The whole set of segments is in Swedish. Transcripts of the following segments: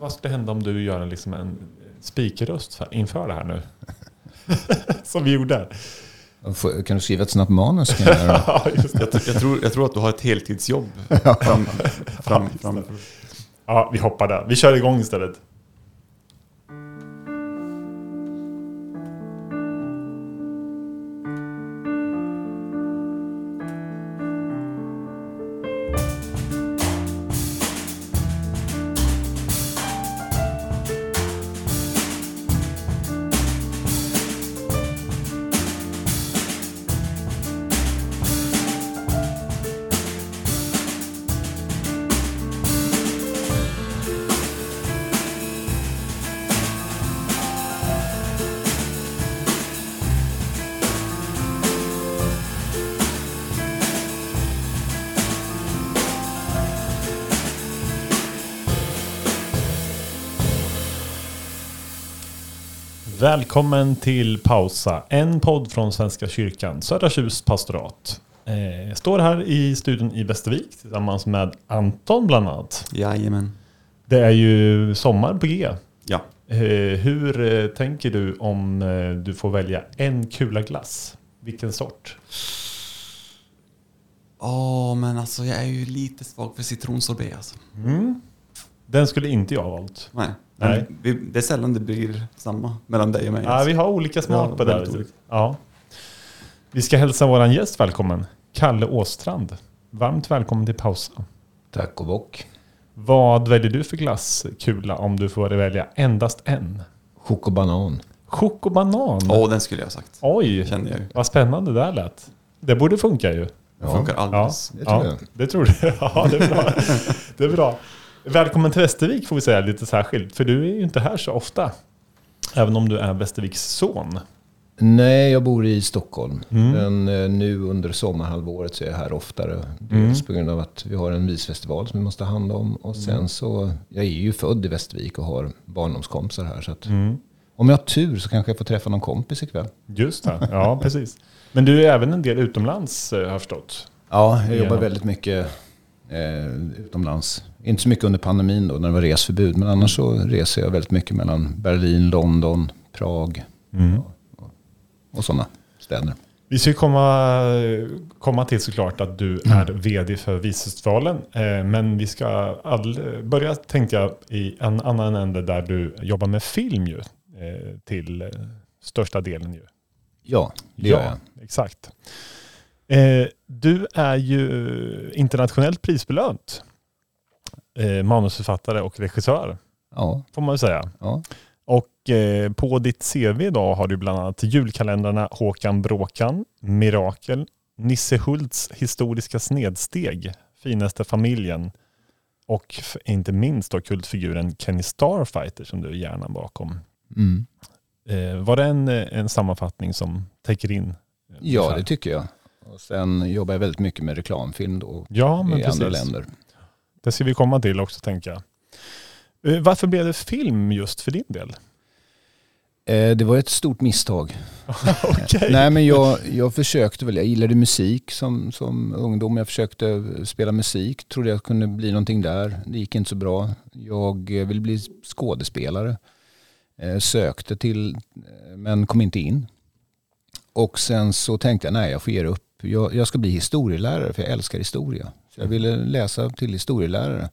vad skulle hända om du gör en, liksom en speakerröst för- inför det här nu? Som vi gjorde. Kan du skriva ett snabbt manus? Kan jag göra? Ja, just jag, tror, jag tror att du har ett heltidsjobb fram, fram, fram. ja, vi hoppar där. Vi kör igång istället. Välkommen till Pausa, en podd från Svenska kyrkan, Södra Tjus pastorat. Eh, Jag står här i studion i Västervik tillsammans med Anton bland annat. Jajamän. Det är ju sommar på G. Ja. Eh, Hur eh, tänker du om eh, du får välja en kula glass? Vilken sort? Åh, men alltså jag är ju lite svag för citronsorbet alltså. Mm. Den skulle inte jag ha valt. Nej. Nej. Vi, det är sällan det blir samma mellan dig och mig. Ja, alltså. vi har olika smak Ja, på det. olika. Ja. Vi ska hälsa våran gäst välkommen. Kalle Åstrand. Varmt välkommen till Pausa. Tack och bock. Vad väljer du för glasskula om du får välja endast en? Chokobanan. Chokobanan. Åh, den skulle jag ha sagt. Oj, Kände jag vad spännande det där lät. Det borde funka ju. Det Ja, funkar alldeles. det tror ja, jag. Det tror du? Ja, det är bra. det är bra. Välkommen till Västervik får vi säga lite särskilt. För du är ju inte här så ofta. Även om du är Västerviks son. Nej, jag bor i Stockholm. Mm. Men eh, nu under sommarhalvåret så är jag här oftare. Mm. Dels på grund av att vi har en visfestival som vi måste ha hand om. Och sen så, jag är ju född i Västervik och har barndomskompisar här. Så att Mm. om jag har tur så kanske jag får träffa någon kompis ikväll. Just det, ja precis. Men du är även en del utomlands eh, har jag förstått. Ja, jag jobbar väldigt mycket eh, utomlands. Inte så mycket under pandemin då när det var resförbud. Men annars så reser jag väldigt mycket mellan Berlin, London, Prag och sådana städer. Vi ska komma, komma till såklart att du är vd för Visfestivalen. Eh, Men vi ska all, börja, tänkte jag, i en annan ände där du jobbar med film ju. eh, Till största delen ju. Ja, det gör jag. exakt. Eh, Du är ju internationellt prisbelönt. Eh, Manusförfattare och regissör, Ja, får man väl säga. ja. Och eh, på ditt CV idag har du bland annat julkalendrarna Håkan Bråkan, Mirakel, Nisse Hults historiska snedsteg, Finaste familjen och inte minst då kultfiguren Kenny Starfighter som du är hjärnan bakom. Mm. Eh, var det en, en sammanfattning som täcker in? eh, ja det tycker jag. Och sen jobbar jag väldigt mycket med reklamfilm då ja i precis. andra länder. Det ska vi komma till också tänker jag. Eh, Varför blev det film just för din del? Eh, det var ett stort misstag. Nej men jag, jag försökte väl, jag gillade musik som, som ungdom. Jag försökte spela musik, trodde jag kunde bli någonting där. Det gick inte så bra. Jag eh, ville bli skådespelare. Sökte till, men kom inte in. Och sen så tänkte jag, nej jag får ge upp. Jag, jag ska bli historielärare för jag älskar historia. Så jag ville läsa till historielärare.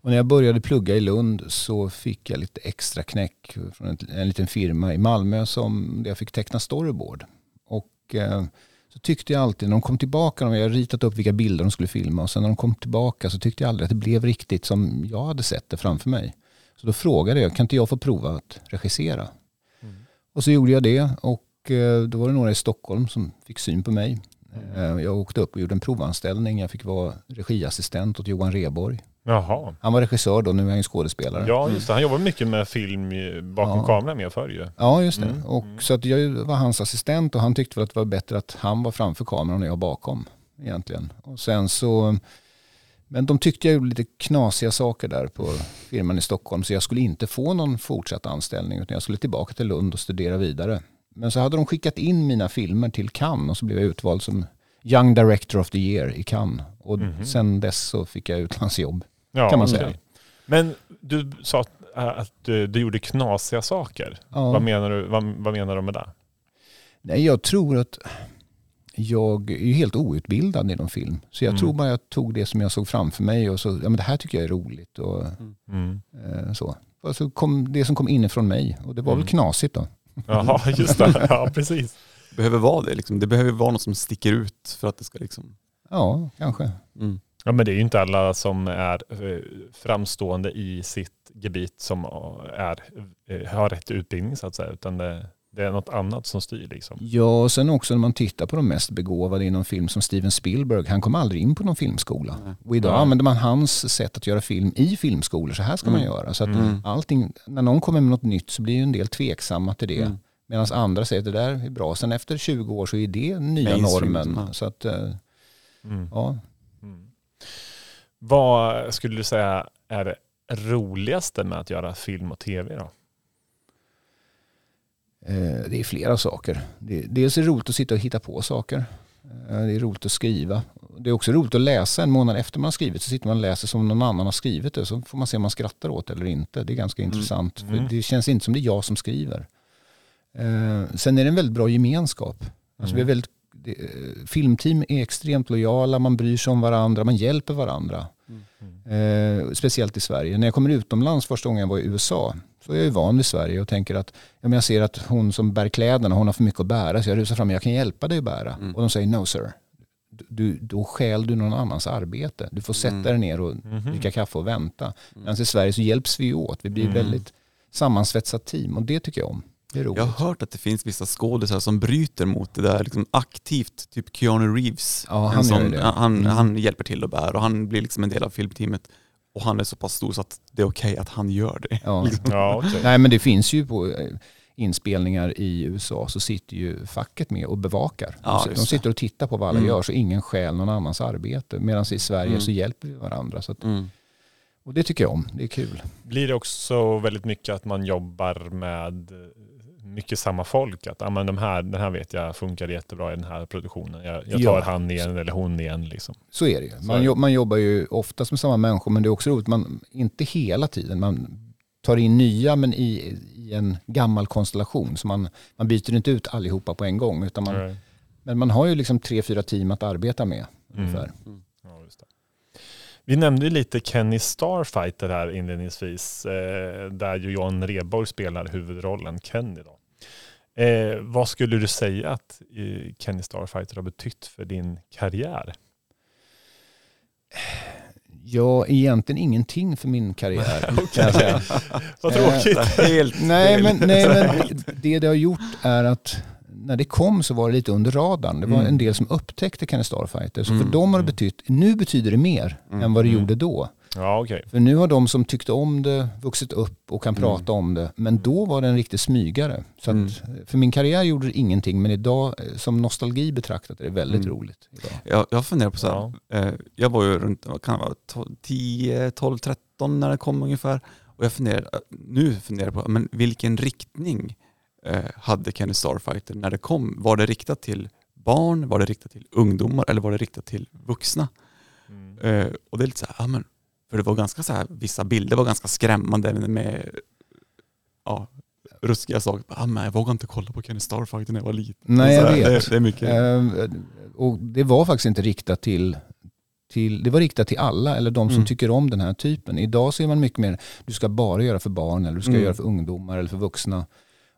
Och när jag började plugga i Lund så fick jag lite extra knäck från en, en liten firma i Malmö som där jag fick teckna storyboard. Och eh, så tyckte jag alltid när de kom tillbaka, jag hade ritat upp vilka bilder de skulle filma och sen när de kom tillbaka så tyckte jag aldrig att det blev riktigt som jag hade sett det framför mig. Så då frågade jag, kan inte jag få prova att regissera? Och så gjorde jag det och eh, då var det några i Stockholm som fick syn på mig. Eh, Jag åkte upp och gjorde en provanställning. Jag fick vara regiassistent åt Johan Reborg. Jaha. Han var regissör då, nu är han ju skådespelare. Ja, just det. Han jobbar mycket med film bakom Ja. kameran med förr ju. Ja, just det. Mm, Och, Så att jag var hans assistent och han tyckte väl att det var bättre att han var framför kameran och jag bakom egentligen. Och sen så, men de tyckte jag gjorde lite knasiga saker där på firman i Stockholm så jag skulle inte få någon fortsatt anställning utan jag skulle tillbaka till Lund och studera vidare. Men så hade de skickat in mina filmer till Cannes och så blev jag utvald som Young Director of the Year i Cannes. Och Mhm. sen dess så fick jag utlandsjobb Ja, kan man säga. Men du sa att att du, du gjorde knasiga saker. Ja. Vad, menar du, vad, vad menar du med det? Nej, jag tror att jag är helt outbildad inom film. Så jag Mm. tror bara jag tog det som jag såg framför mig och så, ja men det här tycker jag är roligt och Mm. eh, så. Och så kom det som kom inifrån mig och det var Mm. väl knasigt då. Jaha, just det. Ja, precis. behöver vara det liksom. Det behöver vara något som sticker ut för att det ska liksom... Ja, kanske. Mm. Ja, men det är ju inte alla som är eh, framstående i sitt gebit som är, eh, har rätt utbildning så att säga, utan det, det är något annat som styr liksom. Ja, och sen också när man tittar på de mest begåvade inom film som Steven Spielberg, han kom aldrig in på någon filmskola. Nej. Och idag Nej. använder man hans sätt att göra film i filmskolor, så här ska man Mm. göra. Så att Mm. allting, när någon kommer med något nytt så blir ju en del tveksamma till det. Mm. Medan andra säger att det där är bra. Sen efter 20 år så är det nya Mainstream, normen. ja. Så att, eh, Mm. ja. Mm. Vad skulle du säga är det roligaste med att göra film och tv då? Eh, Det är flera saker. Det- Dels är det roligt att sitta och hitta på saker. Eh, Det är roligt att skriva. Det är också roligt att läsa en månad efter man har skrivit. Så sitter man och läser som någon annan har skrivit det. Så får man se om man skrattar åt det eller inte. Det är ganska intressant. För Mm. det känns inte som det är jag som skriver. Eh, Sen är det en väldigt bra gemenskap. Alltså vi är Mm. väldigt, det, eh, filmteam är extremt lojala, man bryr sig om varandra, man hjälper varandra. Eh, speciellt i Sverige. När jag kommer utomlands första gången jag var i USA så är jag ju van vid Sverige och tänker att ja, men jag ser att hon som bär kläderna, hon har för mycket att bära så jag rusar fram och jag kan hjälpa dig att bära. Mm. Och de säger no sir. Du, då stjäl du någon annans arbete. Du får sätta Mm. dig ner och Mhm. dricka kaffe och vänta. Medan i Sverige så hjälps vi åt. Vi blir ett Mm. väldigt sammansvetsat team och det tycker jag om. Det är roligt. Jag har hört att det finns vissa skådisar som bryter mot det där liksom aktivt, typ Keanu Reeves. Ja, han det. Han, Mm. han hjälper till att bära och han blir liksom en del av filmteamet. Och han är så pass stor så att det är okej att han gör det. Ja. Ja, okej. Nej men det finns ju på eh, inspelningar i USA så sitter ju facket med och bevakar. Ja, de sitter och tittar på vad alla Mm. gör så ingen stjäl någon annans arbete. Medan i Sverige Mm. så hjälper vi varandra. Så att, Mm. och det tycker jag om, det är kul. Blir det också väldigt mycket att man jobbar med eh, mycket samma folk? Att ah, men de här, den här vet jag funkar jättebra i den här produktionen. Jag, jag tar Ja. han igen eller hon igen. Liksom. Så är det ju. Man, jobb, man jobbar ju oftast med samma människor men det är också roligt, man, inte hela tiden. Man tar in nya men i, i en gammal konstellation. Så man, man byter inte ut allihopa på en gång. Utan man, Nej. Men man har ju liksom tre, fyra team att arbeta med. Mm. Ungefär. Ja, det. Vi nämnde ju lite Kenny Starfighter här inledningsvis, eh, där ju Johan Rheborg spelar huvudrollen Kenny. Då. Eh, vad skulle du säga att eh, Kenny Starfighter har betytt för din karriär? Ja, egentligen ingenting för min karriär. Vad Eh, tråkigt. Helt Nej men, nej, men det det har gjort är att när det kom så var det lite under radarn. Det var Mm. en del som upptäckte Kenny Starfighter. Så Mm. för dem har det betytt, nu betyder det mer Mm. än vad det Mm. gjorde då. Ja, okej. För nu har de som tyckte om det vuxit upp och kan Mm. prata om det. Men då var det en riktig smygare. Så Mm. att, för min karriär gjorde det ingenting. Men idag eh, som nostalgi betraktat är det väldigt Mm. roligt. Idag. Jag, jag funderar på så här, eh, jag var ju runt vad kan det vara, 12, 10, 12, 13 när det kom ungefär. Och jag funderar, eh, nu funderar jag på, men vilken riktning eh, hade Kenny Starfighter när det kom? Var det riktat till barn, var det riktat till ungdomar eller var det riktat till vuxna? Mm. Eh, och det är lite så här, ja men, för det var ganska så här, vissa bilder var ganska skrämmande med ja, ruskiga saker. Ja, men jag vågade inte kolla på Kenny Starfighter när jag var liten. Nej, jag vet. Det, det är mycket. Eh, och det var faktiskt inte riktat till, till, det var riktat till alla eller de som Mm. tycker om den här typen. Idag ser man mycket mer, du ska bara göra för barn eller du ska Mm. göra för ungdomar eller för vuxna.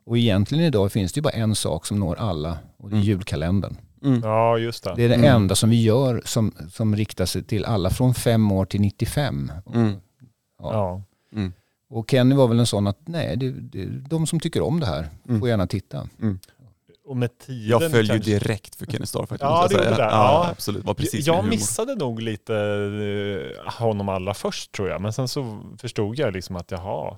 Och egentligen idag finns det ju bara en sak som når alla och det är Mm. julkalendern. Mm. Ja, just det. Det är det Mm. enda som vi gör som, som riktar sig till alla från fem år till 95. Mm. Ja. Ja. Mm. Och Kenny var väl en sån att nej, det, det, de som tycker om det här Mm. får gärna titta. Och med tiden Jag följer kanske- direkt för Kenny Starfighter. Ja, måste jag det gjorde det. Ja, Ja. absolut. Var precis jag missade nog lite eh, honom allra först tror jag. Men sen så förstod jag liksom att jaha,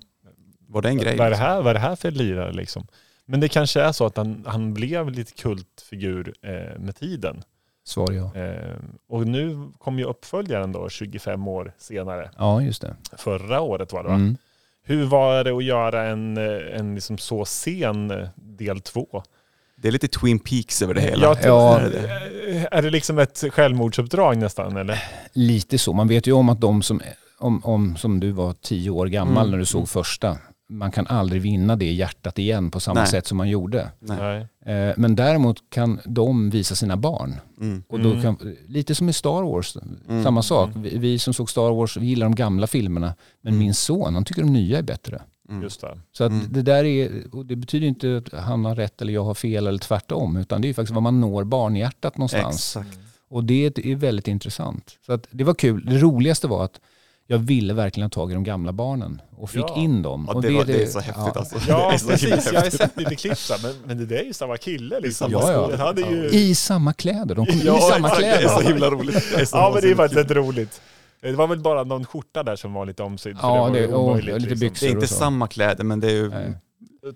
Var det en grej? vad, är det liksom? här, vad är det här för lirare liksom? Men det kanske är så att han, han blev lite kultfigur eh, med tiden. Svar ja. Eh, och nu kom ju uppföljaren då 25 år senare. Ja, just det. Förra året var det va? Mm. Hur var det att göra en, eh, en liksom så sen eh, del två? Det är lite Twin Peaks över det hela. Jag tror- Ja. Är det? Är det liksom ett självmordsuppdrag nästan eller? Lite så. Man vet ju om att de som om, om som du var tio år gammal Mm, när du såg mm. första, man kan aldrig vinna det hjärtat igen på samma Nej. sätt som man gjorde. Nej. Eh, men däremot kan de visa sina barn. Mm. Och då Mm. kan, lite som i Star Wars, Mm. samma sak. Vi, vi som såg Star Wars, vi gillar de gamla filmerna. Men Mm. min son, han tycker de nya är bättre. Mm. Just det. Så att Mm. det där är, och det betyder inte att han har rätt eller jag har fel eller tvärtom. Utan det är faktiskt vad man når barnhjärtat någonstans. Exakt. Och det är väldigt intressant. Så att det var kul. Det roligaste var att jag ville verkligen ha tag i de gamla barnen och fick Ja. in dem. Ja, och det, var, det är så häftigt ja. alltså. Ja, det precis. Jag har sett lite klipp men, men det där är ju samma kille liksom. Ja, ja. Hade ju... I samma kläder. De kom Ja, i samma exakt. Det är så kläder. himla roligt. Det så Ja, men det är faktiskt lite roligt. Det var väl bara någon skjorta där som var lite omsydd. Ja, det- ju och omöjligt, lite liksom. byxor. Det är inte samma kläder men det är ju, Nej.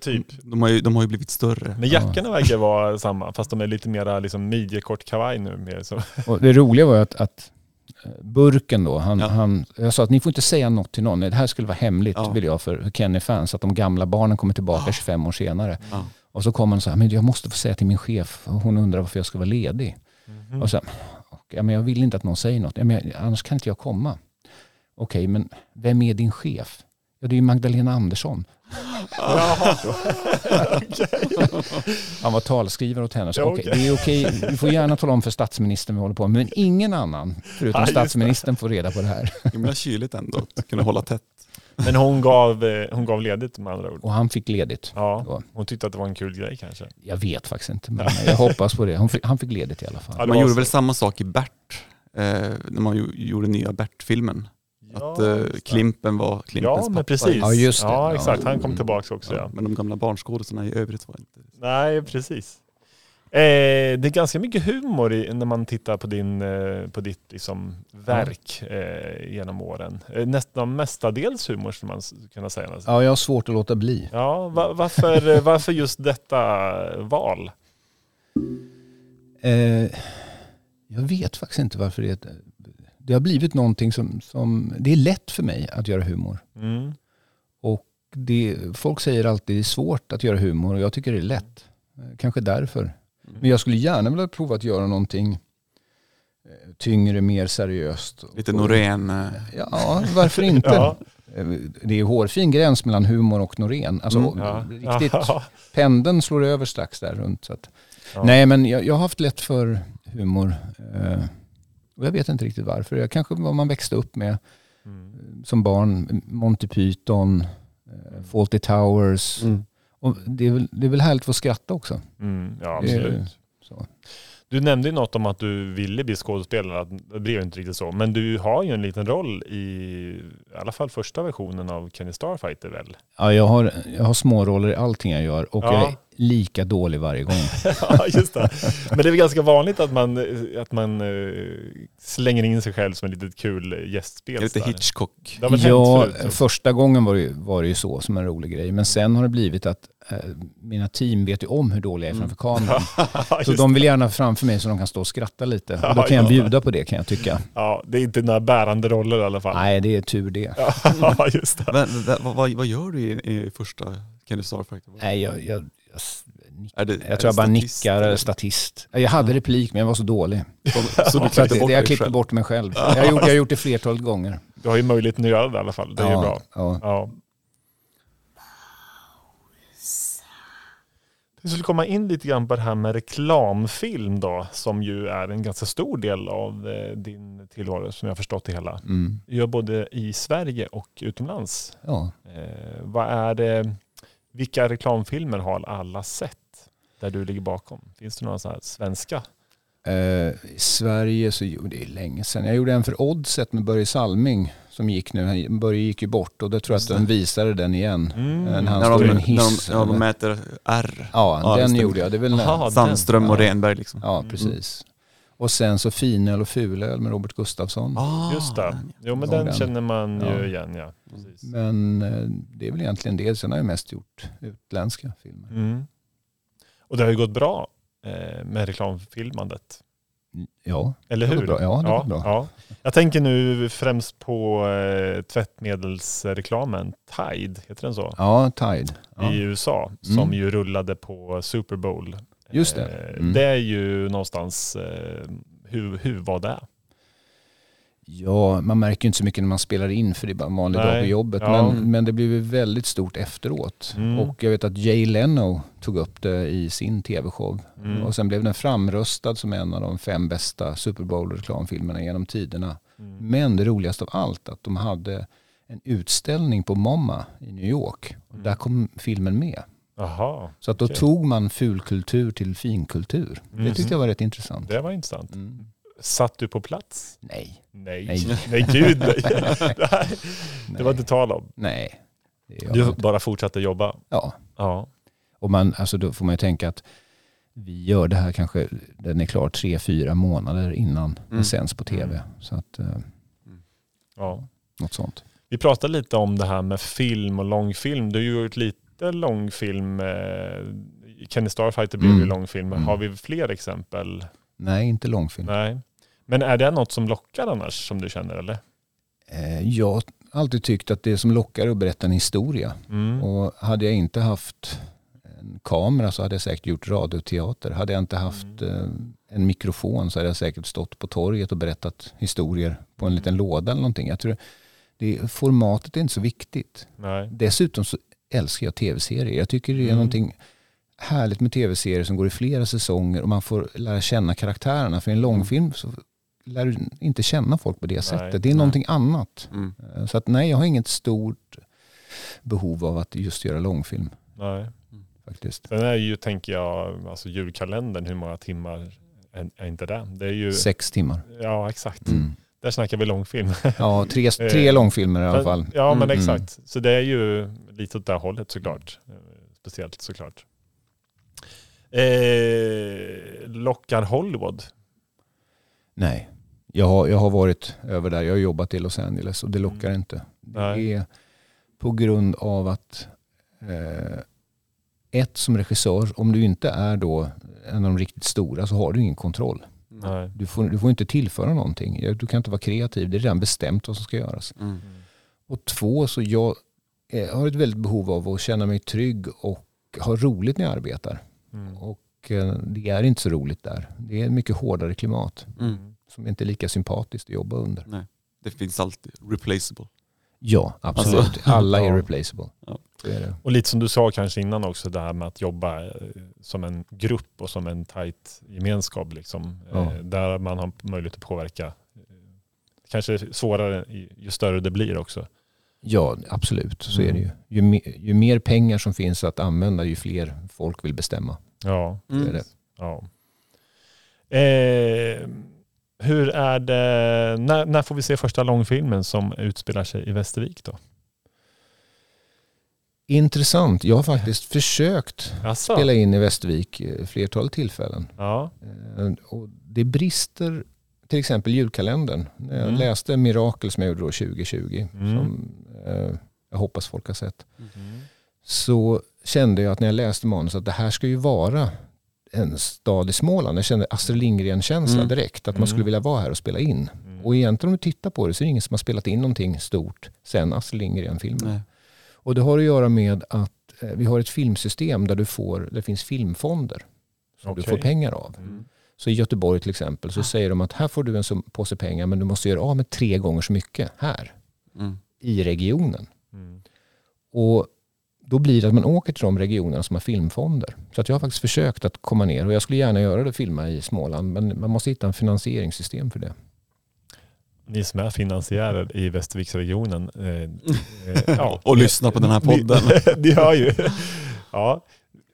Typ. de, har ju, de har ju blivit större. Men jackorna verkar vara samma, fast de är lite mera liksom midjekort kavaj nu. Mer så. Och det roliga var ju att, att Burken då, han, Ja. han, jag sa att ni får inte säga något till någon. Det här skulle vara hemligt Ja. vill jag för Kenny-fans. Att de gamla barnen kommer tillbaka 25 år senare. Ja. Och så kom han och sa, men jag måste få säga till min chef. Hon undrar varför jag ska vara ledig. Mhm. Och så, ja, men jag vill inte att någon säger något. Ja, men, annars kan inte jag komma. Okej, men vem är din chef? Ja, det är ju Magdalena Andersson. Han var talskrivare åt henne. Så, Ja, okej. det är okej. Du får gärna tala om för statsministern vi håller på med. Men ingen annan, förutom Ja, statsministern, får reda på det här. Himla kyligt ändå att kunna hålla tätt. Men hon gav, eh, hon gav ledigt med andra ord. Och han fick ledigt. Ja, då. hon tyckte att det var en kul grej kanske. Jag vet faktiskt inte, men jag hoppas på det. Han fick, han fick ledigt i alla fall. Ja, Man gjorde så. väl samma sak i Bert, eh, när man gjorde nya Bert-filmen. Att eh. Klimpen var Klimpens Ja, pappa. men precis. Ja, just det. Ja, Ja. exakt. Han kom tillbaka också. Ja, Ja. Men de gamla barnskådisarna i övrigt var inte... Nej, precis. Eh, det är ganska mycket humor i, när man tittar på, din, eh, på ditt liksom, verk eh, genom åren. Eh, nästan mestadels humor skulle man kunna säga. nästan. Ja, jag har svårt att låta bli. Ja, va, varför, eh, varför just detta val? Eh, jag vet faktiskt inte varför det är... Det har blivit någonting som, som... Det är lätt för mig att göra humor. Mm. Och det, folk säger alltid att det är svårt att göra humor och jag tycker det är lätt. Kanske därför. Men jag skulle gärna vilja prova att göra någonting eh, tyngre, mer seriöst. Lite Norén. eh, Ja, varför inte? Ja. Eh, Det är hårfin gräns mellan humor och Norén. Alltså Mm, Ja. riktigt, pendeln slår över strax där runt. Så att. Ja. Nej men jag, jag har haft lätt för humor. Eh, och jag vet inte riktigt varför. Jag kanske vad man växte upp med Mm. som barn. Monty Python, eh, Fawlty Towers. Mm. Och det, är väl, det är väl härligt att få skratta också. Mm. Ja, Det absolut. Så. Du nämnde ju något om att du ville bli skådespelare, att det blev inte riktigt så. Men du har ju en liten roll i, i alla fall första versionen av Kenny Starfighter väl? Ja, jag, har, jag har små roller i allting jag gör och Ja. jag är lika dålig varje gång. ja, just det. Men det är väl ganska vanligt att man, att man eh, slänger in sig själv som en litet kul gästspel. Lite. Hitchcock. Ja, förut? första gången var det, var det ju så som en rolig grej. Men sen har det blivit att mina team vet ju om hur dålig jag är framför kameran. Ja, Så de vill gärna framför mig så de kan stå och skratta lite. Och då Ja, kan jag ja. bjuda på det kan jag tycka. Ja, det är inte några bärande roller i alla fall. Nej, det är tur det. Ja, just det. Men, vad, vad, vad gör du i, i första Kenny Starfighter? Nej, jag, jag, jag, Är det, jag tror jag bara statist, nickar eller? statist. Jag hade replik men jag var så dålig. Så du Så klippte det, bort jag klippte själv? bort mig själv. Jag har gjort, jag har gjort det flertalet gånger. Du har ju göra det i alla fall. Det är ju bra. Ja. Ja. Vi skulle komma in lite grann på det här med reklamfilm då, som ju är en ganska stor del av eh, din tillvaro som jag har förstått det hela. Mm. Du gör både i Sverige och utomlands. ja. Eh, vad är det, vilka reklamfilmer har alla sett där du ligger bakom? Finns det några så här svenska? Eh, I Sverige så jo, det är länge sedan. Jag gjorde en för Oddset med Börje Salming som gick nu. Han- Börje gick ju bort och då tror jag att de visade den igen. Mm. En han När de, i en när de, hiss. ja, de mäter R. ja, Ja, den stämmer. gjorde jag. Det är väl Aha, den. Sandström och Ja. Renberg liksom. Ja, precis. Och sen så Finöl och Fulöl med Robert Gustafsson. Ah, Just det. Jo men den den. känner man ju Ja. igen ja. Precis. Men eh, det är väl egentligen det. Sen har jag mest gjort utländska filmer. Mm. Och det har ju gått bra eh, med reklamfilmandet. Ja, Eller hur? bra. Ja, det går bra. Ja. Jag tänker nu främst på eh, tvättmedelsreklamen Tide, heter den så? ja Tide. Ja. I USA, som Mm. ju rullade på Super Bowl. Just det. Eh, Mm. Det är ju någonstans eh, hur, hur var det? Ja, man märker ju inte så mycket när man spelar in för det är bara en vanlig Nej, dag på jobbet. ja. Men, men det blev väldigt stort efteråt. Mm. Och jag vet att Jay Leno tog upp det i sin tv-show. Mm. Och sen blev den framröstad som en av de fem bästa Super Bowl-reklamfilmerna genom tiderna. Mm. Men det roligaste av allt att de hade en utställning på MoMA i New York. Och Mm. där kom filmen med. Jaha, Så att då Okej. tog man fulkultur till finkultur. Det tyckte jag var rätt intressant. det var intressant. Mm. Satt du på plats? Nej, Nej. Nej. Nej, gud nej. Det, var inte tal om. nej. Du inte. bara fortsatte jobba? Ja, Ja. och man, alltså då får man ju tänka att vi gör det här kanske, den är klar tre, fyra månader innan den Mm. sänds på tv. Mm. Så att, eh, ja. något sånt. Vi pratade lite om det här med film och långfilm. Du har ju gjort lite långfilm. Eh, Kenny Starfighter blev Mm. ju långfilm. Mm. Har vi fler exempel? Nej, inte långfilm. Nej. Men är det något som lockar annars som du känner eller? Eh, jag har alltid tyckt att det som lockar är att berätta en historia. Mm. Och hade jag inte haft en kamera så hade jag säkert gjort radioteater. Hade jag inte haft Mm. eh, en mikrofon så hade jag säkert stått på torget och berättat historier på en liten Mm. låda eller någonting. Jag tror det, formatet är inte så viktigt. Nej. Dessutom så älskar jag tv-serier. Jag tycker det är Mm. någonting härligt med tv-serier som går i flera säsonger och man får lära känna karaktärerna. För i en långfilm så lär du inte känna folk på det sättet. Det är nej. någonting annat. Mm. Eh, Så att nej, jag har inget stort behov av att just göra långfilm Nej. faktiskt. Sen är ju, tänker jag, alltså julkalendern, hur många timmar är, är inte det? Det är ju, Sex timmar. ja exakt. Mm. Där snackar vi långfilm. Ja, tre, tre Eh, långfilmer i alla fall. Ja men Mm. exakt. Så det är ju lite åt det hållet såklart. Eh, Speciellt såklart. Eh, lockar Hollywood? Nej, jag har, jag har varit över där. Jag har jobbat i Los Angeles och det lockar Mm. inte. Det Nej. är på grund av att eh, ett som regissör, om du inte är då en av de riktigt stora så har du ingen kontroll. Nej. Du får, du får inte tillföra någonting. Du kan inte vara kreativ. Det är redan bestämt vad som ska göras. Mm. Och två, så jag eh, har ett väldigt behov av att känna mig trygg och ha roligt när jag arbetar. Mm. Och eh, det är inte så roligt där. Det är ett mycket hårdare klimat Mm. Som inte är lika sympatiskt att jobba under. Nej. Det finns alltid replaceable. Ja, absolut. Alltså- Alla är replaceable. Ja. Är det. Och lite som du sa kanske innan också, det här med att jobba eh, som en grupp och som en tajt gemenskap. Liksom, Ja. eh, där man har möjlighet att påverka. Eh, Kanske svårare ju större det blir också. Ja, absolut. Så Mm. är det ju. Ju, me- ju mer pengar som finns att använda, ju fler folk vill bestämma. Ja. Är Mm. det. ja. Eh, hur är det, när, när får vi se första långfilmen som utspelar sig i Västervik då? Intressant. Jag har faktiskt försökt Asså? spela in i Västervik eh, flertalet tillfällen. Ja. Eh, Och det brister, till exempel julkalendern. När jag Mm. läste Mirakel som jag gjorde då 2020, Mm. som eh, jag hoppas folk har sett, Mm. så kände jag att när jag läste manus att det här ska ju vara en stad i Småland. Jag kände Astrid Lindgren-känsla Mm. direkt, att Mm. man skulle vilja vara här och spela in. Mm. Och egentligen om du tittar på det så är det ingen som har spelat in någonting stort sen Astrid Lindgren-filmen. Och det har att göra med att eh, vi har ett filmsystem där du får, där det finns filmfonder som du Okej. får pengar av. Mm. Så i Göteborg till exempel så säger de att här får du en påse pengar men du måste göra av med tre gånger så mycket här Mm. i regionen. Mm. Och då blir det att man åker till de regionerna som har filmfonder. Så att jag har faktiskt försökt att komma ner och jag skulle gärna göra det, filma i Småland men man måste hitta en finansieringssystem för det. Ni som är finansiärer i Västerviksregionen. Eh, eh, ja. Och lyssna på den här podden. Ni, ni hör ju. Ja.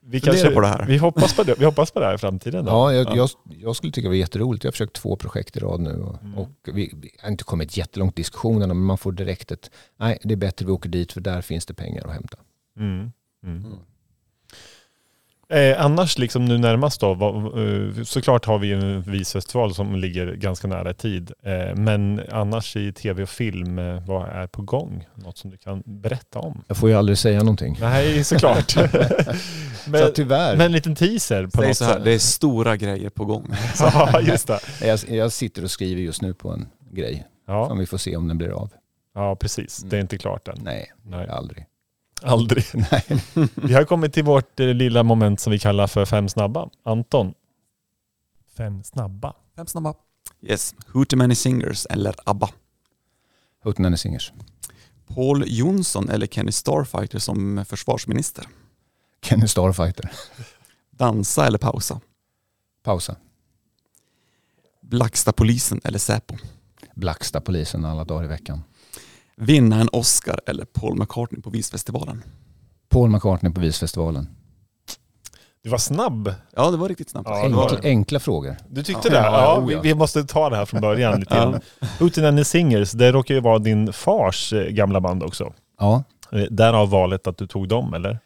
Vi, kanske, på det här. Vi, hoppas på det. vi hoppas på det här i framtiden. Då. Ja, jag, Ja. Jag, jag skulle tycka det var jätteroligt. Jag har försökt två projekt i rad nu och, Mm. och vi, vi har inte kommit jättelångt i diskussionerna men man får direkt ett, nej det är bättre vi åker dit för där finns det pengar att hämta. Mm. Mm. Mm. Eh, annars liksom nu närmast då, vad, eh, såklart har vi en visfestival som ligger ganska nära i tid. Eh, men annars i tv och film, eh, vad är på gång? Något som du kan berätta om? Jag får ju aldrig säga någonting. Nej, såklart. så men, att tyvärr, men en liten teaser på Säg något så här, sätt. det är stora grejer på gång. Ja, just det. jag, jag sitter och skriver just nu på en grej Ja, som vi får se om den blir av. ja precis. Det är inte klart än. Nej, Nej. aldrig. Aldrig. Nej. Vi har kommit till vårt eh, lilla moment som vi kallar för fem snabba. Anton. Fem snabba. Fem snabba. Yes, Who Too Many Singers eller ABBA. Hootenanny Singers. Paul Jonsson eller Kenny Starfighter som försvarsminister? Kenny Starfighter. Dansa eller pausa? Pausa. Blacksta-polisen eller Säpo? Blacksta-polisen alla dagar i veckan. Vinna en Oscar eller Paul McCartney på Visfestivalen? Paul McCartney på Visfestivalen. Du var snabb. Ja, det var riktigt snabbt. Ja, det Enkla, enkla frågor. Du tyckte Ja, det? ja, vi, vi måste ta det här från början lite grann. Hootenanny Singers, det råkar ju vara din fars eh, gamla band också. Ja, Eh, Därav valet att du tog dem, eller?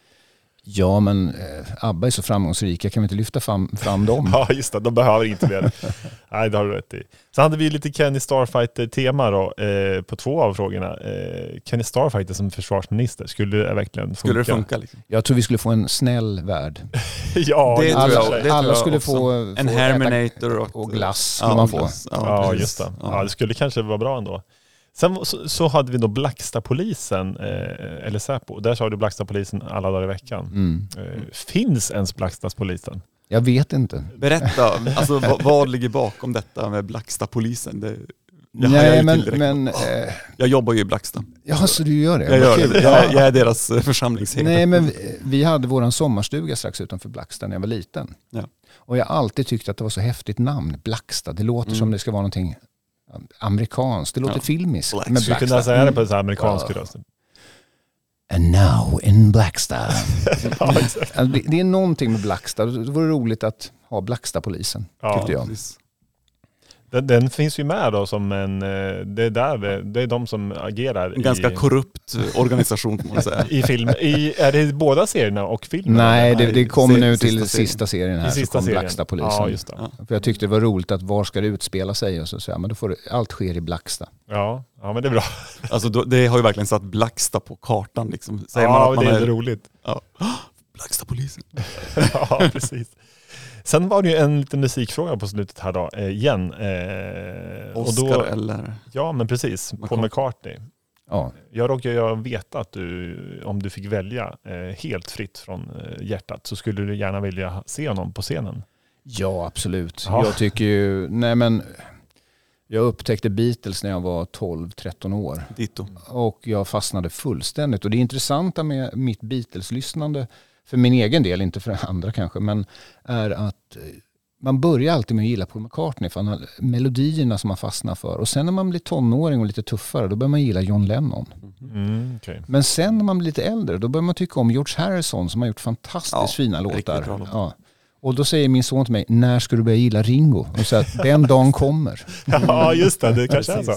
Ja men eh, ABBA är så framgångsrika, kan vi inte lyfta fram, fram dem? Ja, just det. De behöver inte mer. Nej, det har du rätt i. Så hade vi lite Kenny Starfighter-tema då, eh, på två av frågorna. Eh, Kenny Starfighter som försvarsminister, skulle det verkligen funka? Skulle det funka? Liksom? Jag tror vi skulle få en snäll värld. ja, Det det tror alla jag- tror det jag. tror alla jag skulle också. få, En Herminator och, och glass skulle man få. Ja, Ja, just det. Ja. Ja. det skulle kanske vara bra ändå. Sen så, så hade vi då Blacksta-polisen, eh, eller Säpo. Där sa du Blacksta-polisen alla dagar i veckan. Mm. Eh, finns ens Blacksta-polisen? Jag vet inte. Berätta, alltså, vad, vad ligger bakom detta med Blacksta-polisen? Det, jag Nej men, men eh, Jag jobbar ju i Blacksta. ja så du gör det? Jag, gör det. Jag, jag är deras eh, församlingsherde. Nej men vi, vi hade våran sommarstuga strax utanför Blacksta när jag var liten. Ja. Och jag har alltid tyckt att det var så häftigt namn, Blacksta. Det låter Mm. som det ska vara någonting amerikanskt. Det låter Ja. filmiskt Black- med Skulle kunna säga det på en här amerikansk röst. And now in Blacksta. Ja, det, det är någonting med Blacksta. Det vore roligt att ha Blacksta-polisen, Ja, tyckte jag. Precis. Den, den finns ju med då som en, eh, det är där det, det är de som agerar En ganska i, korrupt organisation kan man säga. i film. I, är det båda serierna och filmen? Nej, det, det kommer nu sista till serien. sista serien här. I så sista kom serien. Blacksta-polisen. Ja, just det. Ja. För jag tyckte det var roligt att var ska det utspela sig? Och så säger men då får det, allt sker i Blacksta. Ja, ja, men det är bra. Alltså, då, det har ju verkligen satt Blacksta på kartan. Liksom. Säger ja, man att man det är är roligt. Blacksta-polisen. ja, precis. Sen var det ju en liten musikfråga på slutet här då, eh, igen. Eh, och Oscar då, eller? ja, men precis. Paul McCartney. Ja, Jag råkar ju veta att du, om du fick välja eh, helt fritt från eh, hjärtat, så skulle du gärna vilja se honom på scenen. ja absolut. Ja. Jag tycker ju, nej men, jag upptäckte Beatles när jag var 12-13 år. Dito. Och jag fastnade fullständigt. Och det intressanta med mitt Beatles-lyssnande, för min egen del, inte för andra kanske, men är att eh, man börjar alltid med att gilla Paul McCartney för han har melodierna som man fastnar för. Och sen när man blir tonåring och lite tuffare, då börjar man gilla John Lennon. Mm, okej. Men sen när man blir lite äldre, då börjar man tycka om George Harrison som har gjort fantastiskt Ja, fina riktigt låtar. bra låtar. Ja. Och då säger min son till mig, när ska du börja gilla Ringo? Och så att den dagen kommer. Ja, just det. Det kanske är så.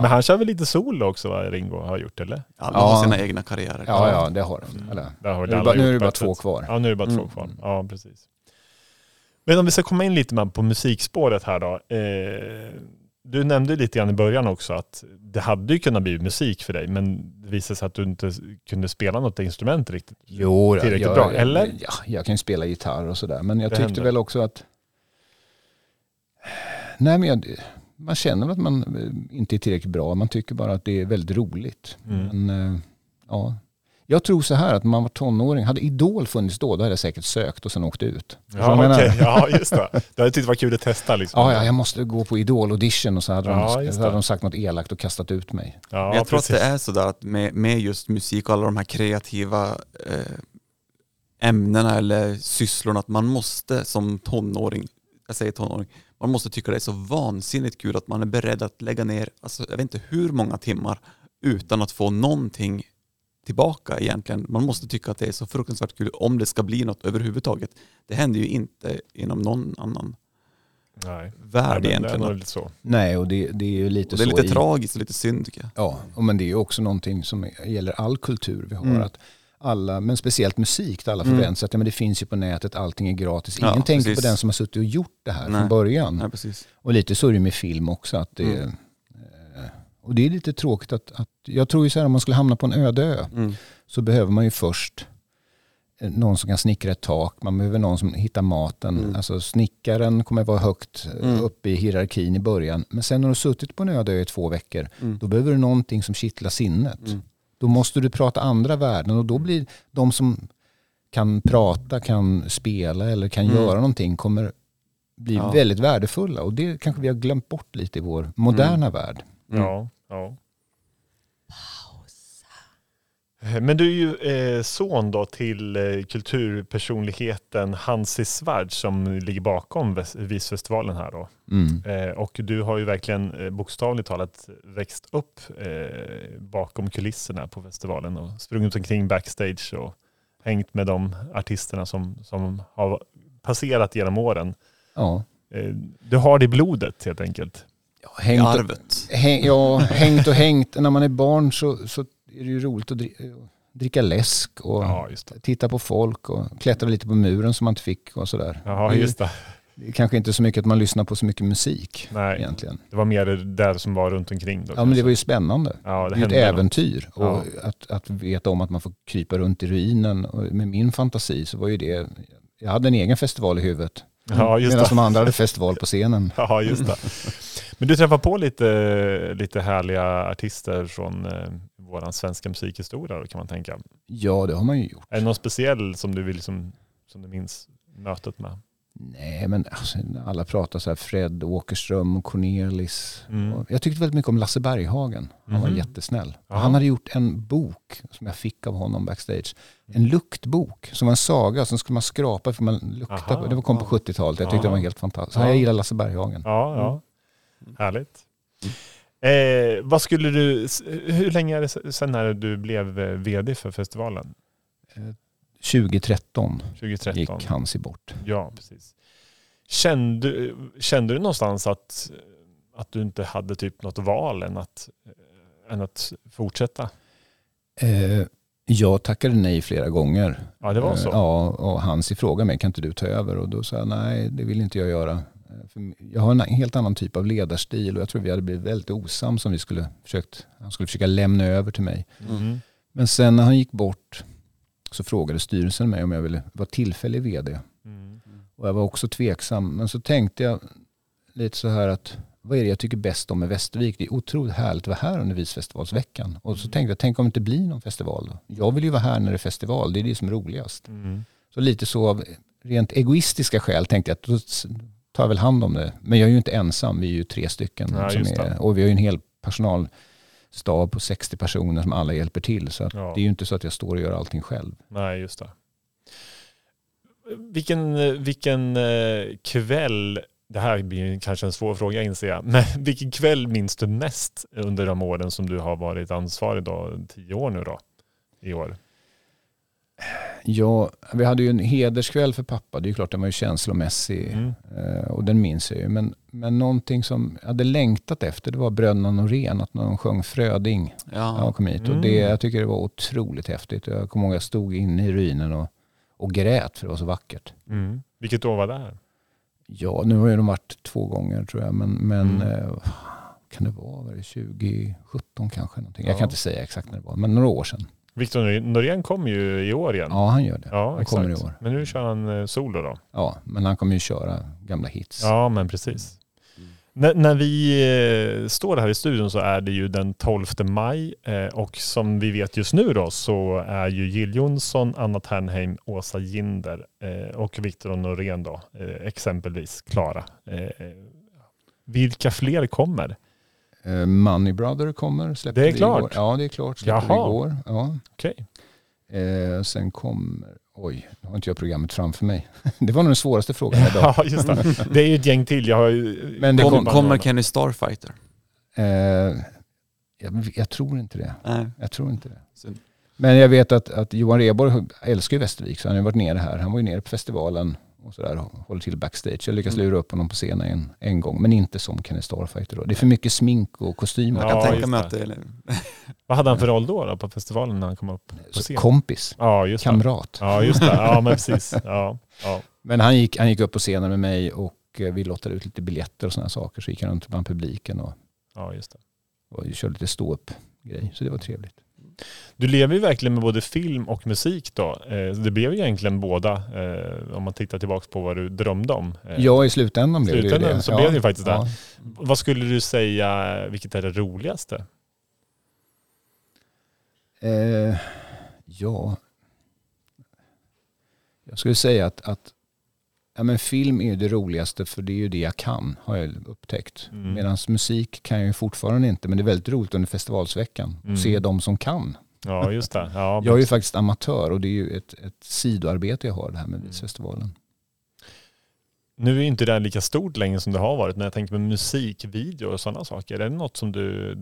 Men han kör väl lite solo också, vad Ringo har gjort, eller? Alla Ja. har sina egna karriärer. Ja, ja, det har den. Eller? Det har Nu är det alla bara, nu är det bara två kvar. Ja, nu är det bara två Mm. kvar. Ja, precis. Men om vi ska komma in lite med på musikspåret här då. Eh, du nämnde lite grann i början också att det hade ju kunnat bli musik för dig, men det visade sig att du inte kunde spela något instrument riktigt. Jo, Tillräckligt jag, bra, eller? Ja, jag kan ju spela gitarr och sådär. Men jag Det tyckte händer. väl också att... Nej, men jag, man känner väl att man inte är tillräckligt bra. Man tycker bara att det är väldigt roligt. Mm. Men, eh, ja. Jag tror så här att när man var tonåring, hade Idol funnits då, då hade jag säkert sökt och sen åkt ut. Ja, menar? ja, just det. Du hade tyckt det var kul att testa liksom. Ja, ja, jag måste gå på Idol-audition och så hade, Ja, de, så hade det. de sagt något elakt och kastat ut mig. Ja, jag tror precis. att det är sådär att med, med just musik och alla de här kreativa eh, ämnena eller sysslorna att man måste som tonåring, jag säger tonåring, man måste tycka det är så vansinnigt kul att man är beredd att lägga ner, alltså, jag vet inte hur många timmar utan att få någonting tillbaka egentligen. Man måste tycka att det är så fruktansvärt kul om det ska bli något överhuvudtaget. Det händer ju inte inom någon annan Nej. värld Nej, men det är egentligen. Och lite så. Nej, och det, det är ju lite det är så lite i, tragiskt och lite synd tycker jag. Ja, och men det är ju också någonting som gäller all kultur vi har. Mm. Att alla, men speciellt musik där alla Mm. förväntar sig att ja, men det finns ju på nätet, allting är gratis. Ja, Ingen tänker precis. på den som har suttit och gjort det här Nej. från början. Ja, precis. Och lite så är det med film också. Att det, Mm. eh, och det är lite tråkigt att, att, jag tror ju så här om man skulle hamna på en öde ö Mm. så behöver man ju först eh, någon som kan snickra ett tak, man behöver någon som hittar maten. Mm. Alltså snickaren kommer vara högt eh, Mm. uppe i hierarkin i början. Men sen när du har suttit på en öde ö i två veckor, Mm. då behöver du någonting som kittlar sinnet. Mm. Då måste du prata andra värden och då blir de som kan prata, kan spela eller kan Mm. göra någonting kommer bli Ja. väldigt värdefulla. Och det kanske vi har glömt bort lite i vår moderna värld. Mm. Ja, ja. Men du är ju eh, son då till eh, kulturpersonligheten Hansi Svärd som ligger bakom Visfestivalen här då. Mm. Eh, och du har ju verkligen eh, bokstavligt talat växt upp eh, bakom kulisserna på festivalen och sprungit omkring backstage och hängt med de artisterna som, som har passerat genom åren. Ja. Eh, du har det i blodet helt enkelt. Ja, hängt, och, arvet. häng, ja, hängt och hängt. När man är barn så, så är det ju roligt att dri- dricka läsk och Ja, det. titta på folk och klättra lite på muren som man inte fick och sådär. Det är ju- just det. Det är kanske inte så mycket att man lyssnar på så mycket musik Nej, egentligen. det var mer det där som var runt omkring. Då, Ja men det var ju spännande. ja, Det är ju ett hände något. äventyr. Och Ja. att, att veta om att man får krypa runt i ruinen. Och med min fantasi så var ju det, jag hade en egen festival i huvudet. Ja, just Medan det. de andra hade festival på scenen. Ja, just det. Men du träffar på lite, lite härliga artister från eh, vår svenska musikhistoria då, kan man tänka. Ja det har man ju gjort. Är det någon speciell som du vill liksom, som du minns mötet med? Nej men alltså, alla pratar så här Fred Åkerström och Cornelis. Mm. Jag tyckte väldigt mycket om Lasse Berghagen. Han var Mhm. jättesnäll. Ja. Han hade gjort en bok som jag fick av honom backstage. En luktbok som var en saga. Som skulle man skrapa för man lukta Aha. på. Det kom på 70-talet. Jag tyckte Ja. det var helt fantastiskt. Jag gillar Lasse Berghagen. Ja, ja. Härligt. Eh, vad skulle du, hur länge är det sedan när du blev eh, vd för festivalen? 2013 2013? gick Hansi bort. Ja, precis. Kände, kände du någonstans att, att du inte hade typ något val än att, än att fortsätta? Eh, jag tackade nej flera gånger. Ja, det var så. Eh, Ja, och Hansi frågade mig, kan inte du ta över? Och då sa jag, nej det vill inte jag göra. Eh, för Jag har en helt annan typ av ledarstil och jag tror vi hade blivit väldigt osams om vi skulle försökt, han skulle försöka lämna över till mig. Mm. Men sen när han gick bort så frågade styrelsen mig om jag ville vara tillfällig vd. Mm. Och jag var också tveksam. Men så tänkte jag lite så här att vad är det jag tycker bäst om med Västervik? Det är otroligt härligt att vara här under Visfestivalsveckan. Och så tänkte jag, tänk om det inte blir någon festival då? Jag vill ju vara här när det är festival, det är det som är roligast. Mm. Så lite så av rent egoistiska skäl tänkte jag att tar väl hand om det. Men jag är ju inte ensam, vi är ju tre stycken. Ja, som är, och vi har ju en hel personalstab på 60 personer som alla hjälper till. Så Ja. det är ju inte så att jag står och gör allting själv. Nej, just det. Vilken, vilken eh, kväll, det här blir kanske en svår fråga inser jag, men vilken kväll minns du mest under de åren som du har varit ansvarig då, tio år nu då, i år? Ja, vi hade ju en hederskväll för pappa. Det är ju klart den var ju känslomässig. Mm. Eh, och den minns jag ju. Men, men någonting som jag hade längtat efter det var Bröderna Norén. Att de sjöng Fröding när jag Ja. kom hit. Mm. Och det, jag tycker det var otroligt häftigt. Jag kommer ihåg att jag stod inne i ruinen och, och grät för det var så vackert. Mm. Vilket år var det här? Ja, nu har ju de varit två gånger tror jag. Men, men Mm. eh, kan det vara var det 2017 kanske? Någonting. Jag Ja. kan inte säga exakt när det var. Men några år sedan. Victor Norén kom ju i år igen. Ja, han gör det. Ja, han kommer i exakt. år. Men nu kör han eh, solo då. Ja, men han kommer ju köra gamla hits. Ja, men precis. När, när vi eh, står här i studion så är det ju den 12 maj eh, och som vi vet just nu då så är ju Jill Johnson, Anna Ternheim, Åsa Ginder och Viktor Norén då exempelvis klara. Vilka fler kommer? Eh, Money Brother kommer. Släppte Det är klart. Igår. Ja, det är klart. Släppte Jaha. igår. Ja. Okej. Eh, sen kommer, oj, nu har inte jag programmet framför mig. det var nog den svåraste frågan idag. Ja, just det. Det är ju ett gäng till. Jag har ju, Men det Kom, kom- kommer Kenny Starfighter? Eh, jag, jag tror inte det. Nej. Jag tror inte det. Synd. Men jag vet att, att Johan Rheborg älskar ju Västervik så han har ju varit nere här. Han var ju nere på festivalen och sådär och håller till backstage. Jag lyckas lura upp honom på scenen en, en gång men inte som Kenny Starfighter då. Det är för mycket smink och kostymer. Jag Ja, kan tänka mig att det är... vad hade han för roll då, då på festivalen när han kom upp på Så scen? kompis, Ja, just det. kamrat. Ja, just det. Ja, men precis. Ja, ja. Men han gick, han gick upp på scenen med mig och eh, vi lottade ut lite biljetter och sådana saker. Så gick han runt bland publiken och, ja just det. och körde lite ståupp-grej. Så det var trevligt. Du lever ju verkligen med både film och musik då. Eh, Det blev ju egentligen båda, eh, om man tittar tillbaka på vad du drömde om. Eh, Ja, i slutändan blev det ju slutändan det. så ja. blev det ju faktiskt det. Ja. Vad skulle du säga, vilket är det roligaste? Eh, ja, jag skulle säga att, att ja, men film är det roligaste för det är ju det jag kan, har jag upptäckt. Mm. Medan musik kan jag ju fortfarande inte, men det är väldigt roligt under festivalsveckan Mm. att se de som kan Ja, just det. Ja, Jag är ju faktiskt amatör och det är ju ett, ett sidoarbete jag har det här med Visfestivalen. Nu är inte det här lika stort längre som det har varit. När jag tänker på musikvideo och sådana saker. Är det något som du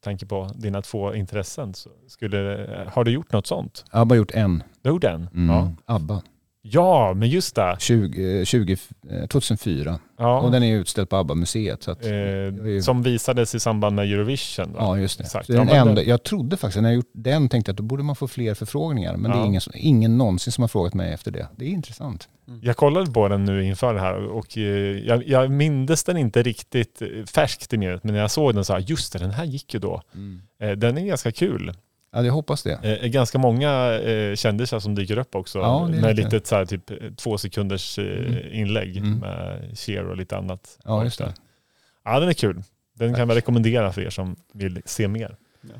tänker på, dina två intressen? Skulle, har du gjort något sånt? Jag har bara gjort en. Du har gjort en? Mm. Ja. ABBA. Ja, men just det. 20, eh, 20, eh, 2004. Ja. Och den är utställd på ABBA-museet. Så att, eh, är- som visades i samband med Eurovision. Va? ja, just det. Exakt. Det Ja, den men enda, det- jag trodde faktiskt, när jag gjort den tänkte jag att då borde man få fler förfrågningar. Men det Ja. är ingen, ingen någonsin som har frågat mig efter det. Det är intressant. Jag kollade på den nu inför det här och eh, jag, jag mindes den inte riktigt eh, färskt i minnet. Men när jag såg den så här, just det, den här gick ju då. Eh, Den är ganska kul. Ja, jag hoppas det. Eh, Ganska många eh, kändisar som dyker upp också. Ja, med lite- lite så här, typ eh, två sekunders eh, Mm. inlägg Mm. med Cher och lite annat. Ja, just det. Ja, den är kul. Den Tack. kan jag rekommendera för er som vill se mer. Ja.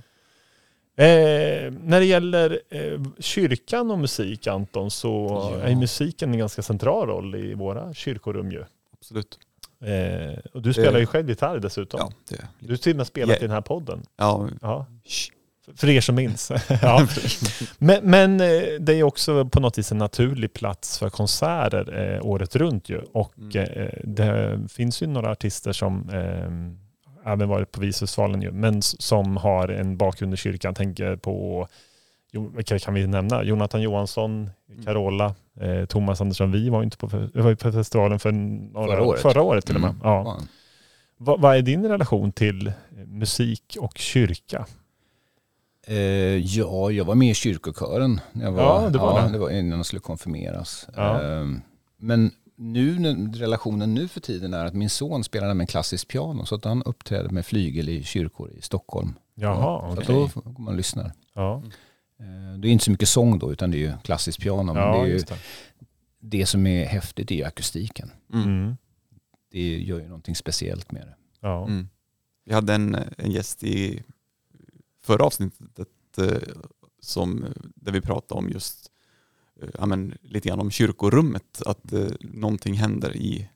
Eh, när det gäller eh, kyrkan och musik Anton så Ja. är musiken en ganska central roll i våra kyrkorum ju. Absolut. Eh, och du spelar ju själv gitarr dessutom. Ja, det, Du har till och med spelat i den här podden. ja. Ja. För er som minns. ja. Men, men eh, det är också på något vis en naturlig plats för konserter eh, året runt ju. Och Mm. eh, det finns ju några artister som eh, även varit på Visfestivalen ju, men som har en bakgrund i kyrkan. Tänker på, kan vi nämna? Jonathan Johansson, Mm. Carola, eh, Thomas Andersson Vi var, ju inte på, var ju på festivalen för några, Förra året. förra året till och med. Mm. Ja. Vad, vad är din relation till musik och kyrka? Eh, ja, jag var med i kyrkokören. När jag var, Ja, det var det. det var innan jag skulle konfirmeras. Ja. Eh, men nu, relationen nu för tiden är att min son spelar med klassisk piano. Så att han uppträder med flygel i kyrkor i Stockholm. Jaha, så okej. att då går man och lyssnar. Ja, Eh, det är inte så mycket sång då, utan det är ju klassisk piano. Men det, ja är ju, just det. det som är häftigt är ju akustiken. Mm. Mm. Det gör ju någonting speciellt med det. Ja. Mm. Vi hade en, en gäst i förra avsnittet eh, som, där vi pratade om just eh, ja, men, lite grann om kyrkorummet. Att eh, någonting händer i,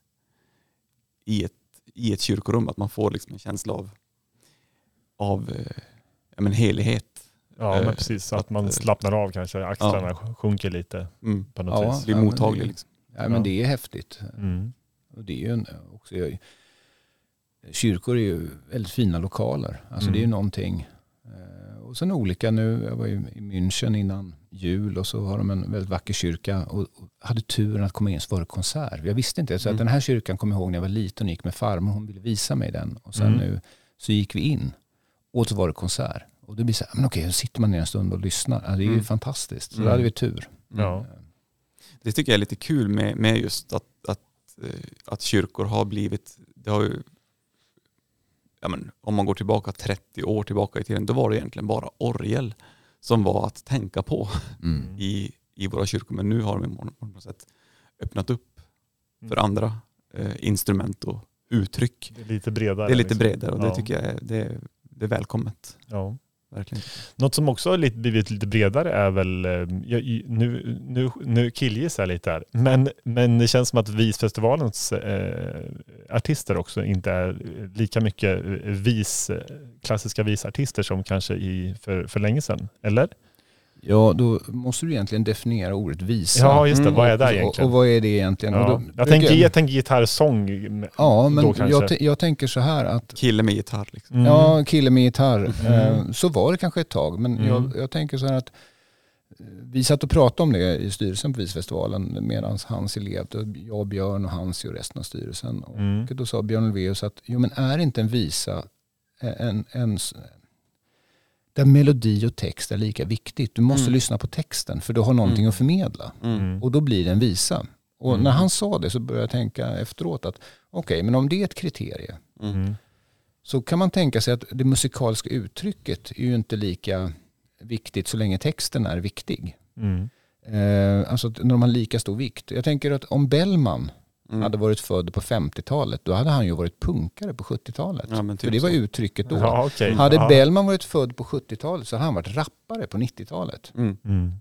i, ett, i ett kyrkorum. Att man får liksom en känsla av, av eh, ja, men, helighet. Ja, men precis. Så att att, man slappnar av kanske. Axlarna sjunker lite Mm. på något Ja. vis. Blir men mottaglig. det- Liksom. Ja, men Ja. det är häftigt. Mm. Och det är ju en, också, kyrkor är ju väldigt fina lokaler. Alltså Mm. det är ju någonting. Eh, Och sen olika nu, jag var i München innan jul och så har de en väldigt vacker kyrka och hade turen att komma in så var det konsert. Jag visste inte, så Mm. den här kyrkan kommer jag ihåg när jag var liten och gick med farmor, hon ville visa mig den. Och sen Mm. nu så gick vi in och så var det konsert. Och det blir så här, men okej, så sitter man ner en stund och lyssnar. Ja, det är ju Mm. fantastiskt. Så Mm. då hade vi tur. Ja. Det tycker jag är lite kul med, med just att, att, eh, att kyrkor har blivit, det har ju, ja men, om man går tillbaka 30 år tillbaka i tiden, då var det egentligen bara orgel som var att tänka på Mm. i, i våra kyrkor. Men nu har de på något sätt öppnat upp för Mm. andra eh, instrument och uttryck. Det är lite bredare. Det är lite liksom. bredare och det Ja. tycker jag är, det, är- det är välkommet. Ja. Verkligen. Något som också har blivit lite bredare är väl, eh, jag, nu, nu, nu killgissar jag lite här, men, men det känns som att Visfestivalens eh, artister också inte är lika mycket eh, vis, eh, klassiska visartister som kanske i, för, för länge sedan. Eller? Ja, då måste du egentligen definiera ordet visa. Ja, just det. Mm. Vad är det Och, egentligen? och vad är det egentligen? ja. Och då, jag, tänker, jag tänker gitarrsång. Ja, men jag, jag tänker så här att Kille med gitarr. Liksom. Mm. Ja, kille med gitarr. Mm. Eh, Så var det kanske ett tag. Men Mm. jag, jag tänker så här att eh, vi satt och pratade om det i styrelsen på Visfestivalen medan Hans levde. Jag, Björn och Hans och resten av styrelsen. Mm. Och då sa Björn Ulvaeus att jo, men är inte en visa en, en, där melodi och text är lika viktigt. Du måste Mm. lyssna på texten för du har någonting Mm. att förmedla. Mm. Och då blir det en visa. Och Mm. när han sa det så började jag tänka efteråt att okej, men om det är ett kriterie Mm. Mm. så kan man tänka sig att det musikaliska uttrycket är ju inte lika viktigt så länge texten är viktig. Mm. Eh, alltså att när de har lika stor vikt. Jag tänker att om Bellman Mm. hade varit född på 50-talet då hade han ju varit punkare på 70-talet. Ja, typ För det var så. uttrycket då. Ja, okej. Hade ja. Bellman varit född på 70-talet så hade han varit rappare på 90-talet. Mm. Mm.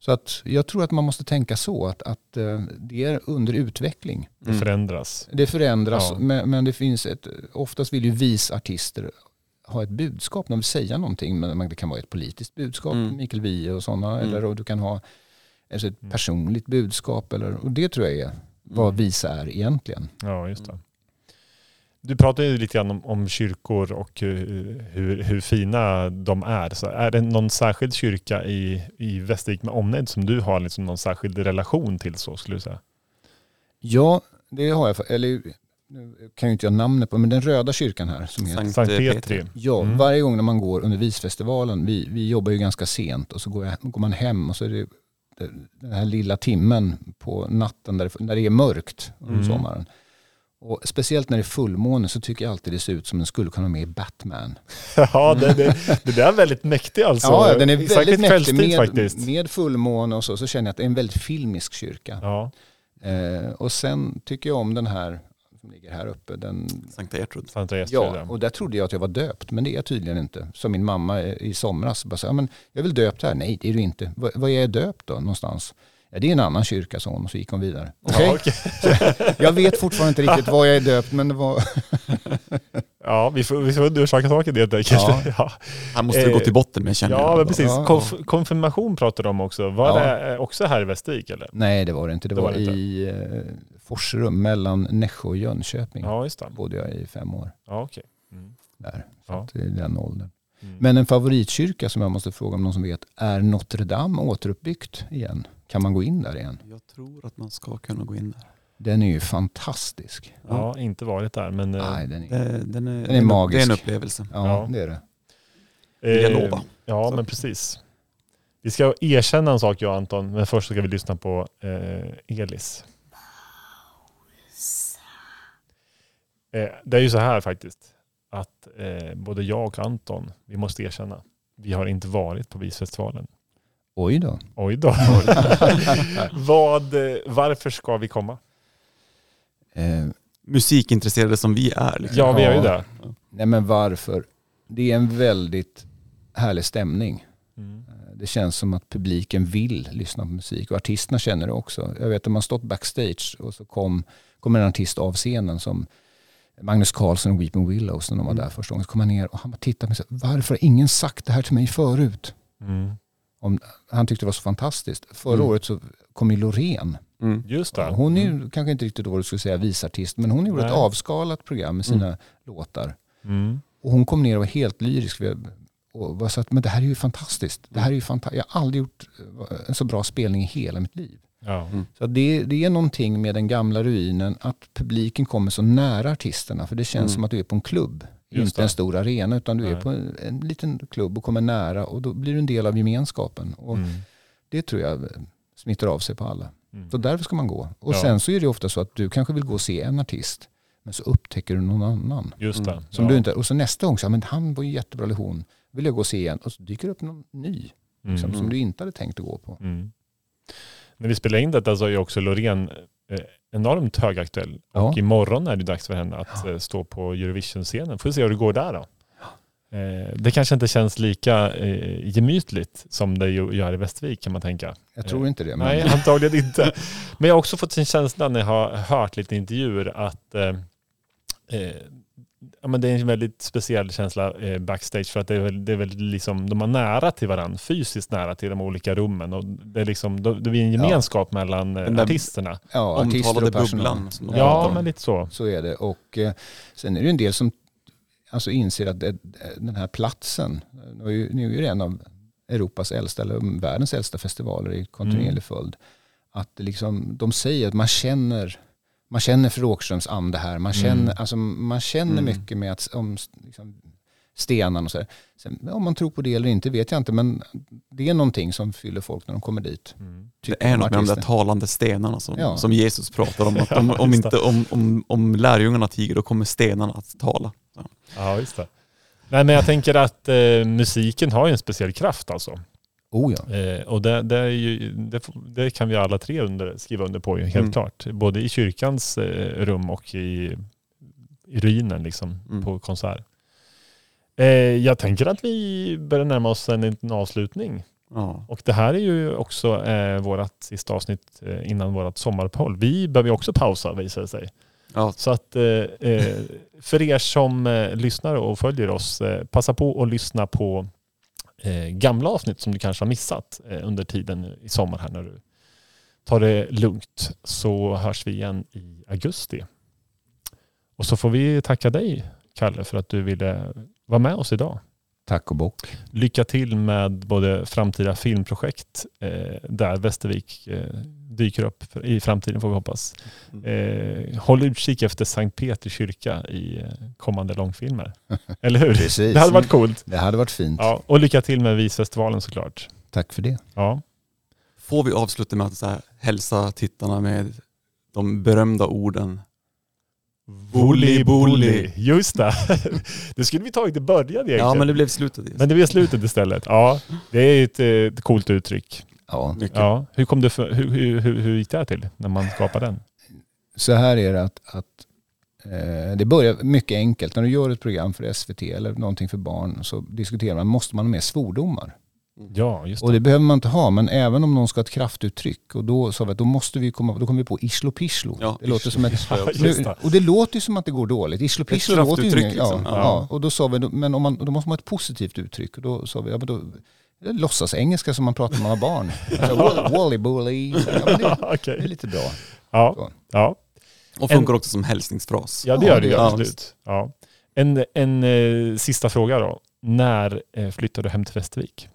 Så att jag tror att man måste tänka så att, att eh, det är under utveckling. Det förändras. Det förändras Ja. men, men det finns ett, oftast vill ju visartister ha ett budskap, de vill säga någonting. Men det kan vara ett politiskt budskap, Mm. Mikael Wiehe och sådana. Mm. Eller och du kan ha alltså ett Mm. personligt budskap. Eller, och det tror jag är vad visa är egentligen. Ja, just det. Du pratade ju lite grann om, om kyrkor och hur, hur fina de är. Så är det någon särskild kyrka i, i Västervik med omnejd som du har liksom någon särskild relation till så skulle du säga? Ja, det har jag. Eller, nu kan ju inte jag namnet på, men den röda kyrkan här som heter Sankt, Sankt Petri. Ja, Mm. varje gång när man går under visfestivalen, vi, vi jobbar ju ganska sent och så går, jag, går man hem och så är det- den här lilla timmen på natten där det, när det är mörkt under Mm. sommaren. Och speciellt när det är fullmåne så tycker jag alltid det ser ut som den skulle kunna vara med i Batman. Ja, det, det, det där är väldigt mäktigt alltså. ja, den är väldigt mäktig kvällstid med, faktiskt. med fullmåne och så, så känner jag att det är en väldigt filmisk kyrka. Ja, Eh, och sen tycker jag om den här som ligger här uppe. Den, Sankt Gertrud. Estrid. Ja, och där trodde jag att jag var döpt, men det är jag tydligen inte. Som min mamma i somras bara sa, men jag är väl döpt här? Nej, det är du inte. Vad, vad är jag döpt då någonstans? Ja, det är en annan kyrka, sa hon och så gick hon vidare. Okej, Ja, okej. jag vet fortfarande inte riktigt vad jag är döpt, men det var... ja, vi får, vi får undersöka saken helt enkelt. Ja. Ja, Han måste Eh, gå till botten med känner ja men precis. Ja. Konf konfirmation pratade de om också. Var Ja. det eh, också här i Västervik eller? Nej, det var det inte. Det, Det var, var det inte. i eh, Forserum, mellan Nässjö och Jönköping. Ja, just det. bodde jag i fem år. Ja, okej. Mm. Där, så Ja. i den åldern. Mm. Men en favoritkyrka som jag måste fråga om någon som vet, är Notre Dame återuppbyggt igen? Kan man gå in där igen? Jag tror att man ska kunna gå in där. Den är ju fantastisk. Ja, inte varit där men... eh, Nej, den är, Det, den, är, Den är magisk. Det är en upplevelse. ja, Ja. det är det. vill jag eh, lova. Ja, Så. men precis. Vi ska erkänna en sak jag och Anton, men först ska vi lyssna på eh, Elis. Eh, det är ju så här faktiskt, att eh, både jag och Anton, vi måste erkänna, vi har inte varit på Visfestivalen. Oj då. Oj då. Vad, eh, varför ska vi komma? Eh, Musikintresserade som vi är. Liksom. Ja, vi är ju Ja. där. nej men varför? Det är en väldigt härlig stämning. Mm. Det känns som att publiken vill lyssna på musik och artisterna känner det också. Jag vet att man stått backstage och så kom, kom en artist av scenen som Magnus Carlsson och Weeping Willows när de var Mm. där första gången. Så kom han ner och han bara tittade på mig och sa, varför har ingen sagt det här till mig förut? Mm. Han tyckte det var så fantastiskt. Förra Mm. året så kom ju Loreen. Mm. Just det. Hon är ju Mm. kanske inte riktigt vad du skulle säga visartist, men hon gjorde ett Nej. avskalat program med sina låtar. Mm. Och hon kom ner och var helt lyrisk. Och bara sa att men det här är ju fantastiskt. Det här är ju fanta- Jag har aldrig gjort eh, en så bra spelning i hela mitt liv. Ja. Mm. Så det, det är någonting med den gamla ruinen att publiken kommer så nära artisterna. För det känns Mm. som att du är på en klubb. Just inte det. en stor arena utan du är Nej. på en, en liten klubb och kommer nära och då blir du en del av gemenskapen. Och Mm. Det tror jag smittar av sig på alla. Mm. Så därför ska man gå. Och Ja. sen så är det ofta så att du kanske vill gå och se en artist. Men så upptäcker du någon annan. Just det. Mm. Som ja. du inte, och så nästa gång så, men han var ju jättebra hon. Vill jag gå och se igen. Och så dyker det upp någon ny. Liksom, Mm. Som du inte hade tänkt att gå på. När vi spelar in detta så är ju också Loreen eh, enormt högaktuell. Ja. Och imorgon är det dags för henne att eh, stå på Eurovision-scenen. Får vi se hur det går där då. Eh, det kanske inte känns lika gemytligt som det gör i Västervik kan man tänka. Jag tror inte det. Men Nej, antagligen inte. Men jag har också fått en känsla när jag har hört lite intervjuer att ja, men det är en väldigt speciell känsla eh, backstage för att det är, väl, det är väl liksom, de har nära till varandra, fysiskt nära till de olika rummen och det, är liksom, det blir en gemenskap mellan eh, där- artisterna. ja, artister Omtalade och personal. bubblan. Ja, pratar om. men lite så. Så är det. Och eh, sen är det ju en del som alltså inser att det, den här platsen, nu är är det en av Europas äldsta, eller världens äldsta festivaler i kontinuerlig Mm. följd. Att liksom, de säger att man känner, man känner för Åkerströms ande här. Man Mm. känner, alltså, man känner Mm. mycket med att, om liksom, stenan och så. Sen, om man tror på det eller inte vet jag inte, men det är någonting som fyller folk när de kommer dit. Mm. Det är något med de där talande stenarna som, Ja. som Jesus pratar om. Att om, Ja, om, inte, om, om, om lärjungarna tiger då kommer stenarna att tala. Så. Ja, just det. Nej, men jag tänker att eh, musiken har ju en speciell kraft alltså. Oh ja. Eh, och det, det, är ju, det, det kan vi alla tre under, skriva under på, helt Mm. klart. Både i kyrkans eh, rum och i, i ruinen liksom, Mm. på konsert. Eh, jag tänker att vi börjar närma oss en liten avslutning. Ja. Och det här är ju också eh, vårt sista avsnitt eh, innan vårt sommaruppehåll. Vi behöver också pausa visar det sig. Ja, Så att eh, eh, för er som lyssnar och följer oss, passa på att lyssna på eh, gamla avsnitt som du kanske har missat eh, under tiden i sommar här när du tar det lugnt. Så hörs vi igen i augusti. Och så får vi tacka dig Kalle för att du ville vara med oss idag. Tack och bock. Lycka till med både framtida filmprojekt eh, där Västervik dyker upp i framtiden får vi hoppas. Eh, håll utkik efter Sankt Petri kyrka i eh, kommande långfilmer. Eller hur? Precis. Det hade varit coolt. Det hade varit fint. Ja, och lycka till med visfestivalen såklart. Tack för det. Ja. Får vi avsluta med att så här, hälsa tittarna med de berömda orden Bully bully. Just det. Det skulle vi tagit i början egentligen. Ja men det blev slutet. Men det blev slutet istället. Ja, det är ett, ett coolt uttryck. Ja. Mycket. Ja. Hur, kom det för, hur, hur, hur, hur gick det här till när man skapade den? Så här är det att, att eh, det börjar mycket enkelt. När du gör ett program för SVT eller någonting för barn så diskuterar man, måste man ha med svordomar? Ja, just Och det. det behöver man inte ha, men även om någon ska ha ett kraftuttryck och då sa vi att då måste vi komma, då kommer vi på islo pisslo. Ja, det låter som ett, Ja, det. och det låter ju som att det går dåligt. Islo pisslo låter ju liksom. ja. Ja. Och då sa vi, men om man, då måste man ha ett positivt uttryck. Och då sa vi, ja men då, det låtsas engelska som man pratar man har barn. Så, "Wall- Wally bully. Ja, det, det är lite bra. Ja, Så. ja. Och funkar också som hälsningsfras. ja, det Ja, gör det ju det- ja, absolut. Ja. En, en eh, sista fråga då. När eh, flyttar du hem till Västervik?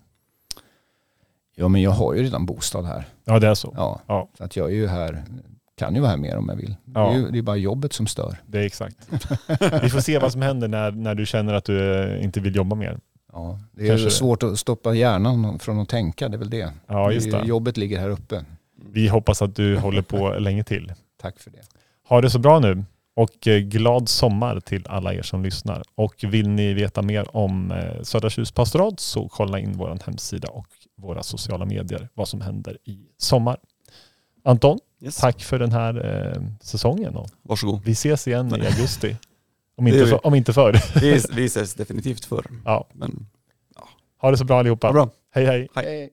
Ja men jag har ju redan bostad här. Ja, det är så. Ja, Ja. Så att jag är ju här, kan ju vara här mer om jag vill. Det, Ja. är ju, det är bara jobbet som stör. Det är exakt. Vi får se vad som händer när, när du känner att du eh, inte vill jobba mer. Ja, det är det. svårt att stoppa hjärnan från att tänka, det är väl det. Ja, just Det. Jobbet ligger här uppe. Vi hoppas att du håller på länge till. Tack för det. Ha det så bra nu och eh, glad sommar till alla er som lyssnar. Och vill ni veta mer om eh, Södra Tjus pastorat så kolla in vår hemsida och våra sociala medier vad som händer i sommar. Anton, Yes. tack för den här eh, säsongen. Och Varsågod. vi ses igen i augusti. Om inte, för, om inte förr. Vi, vi ses definitivt förr. Ja. Men Ha det så bra allihopa. ha bra. Hej. Hej. Hej.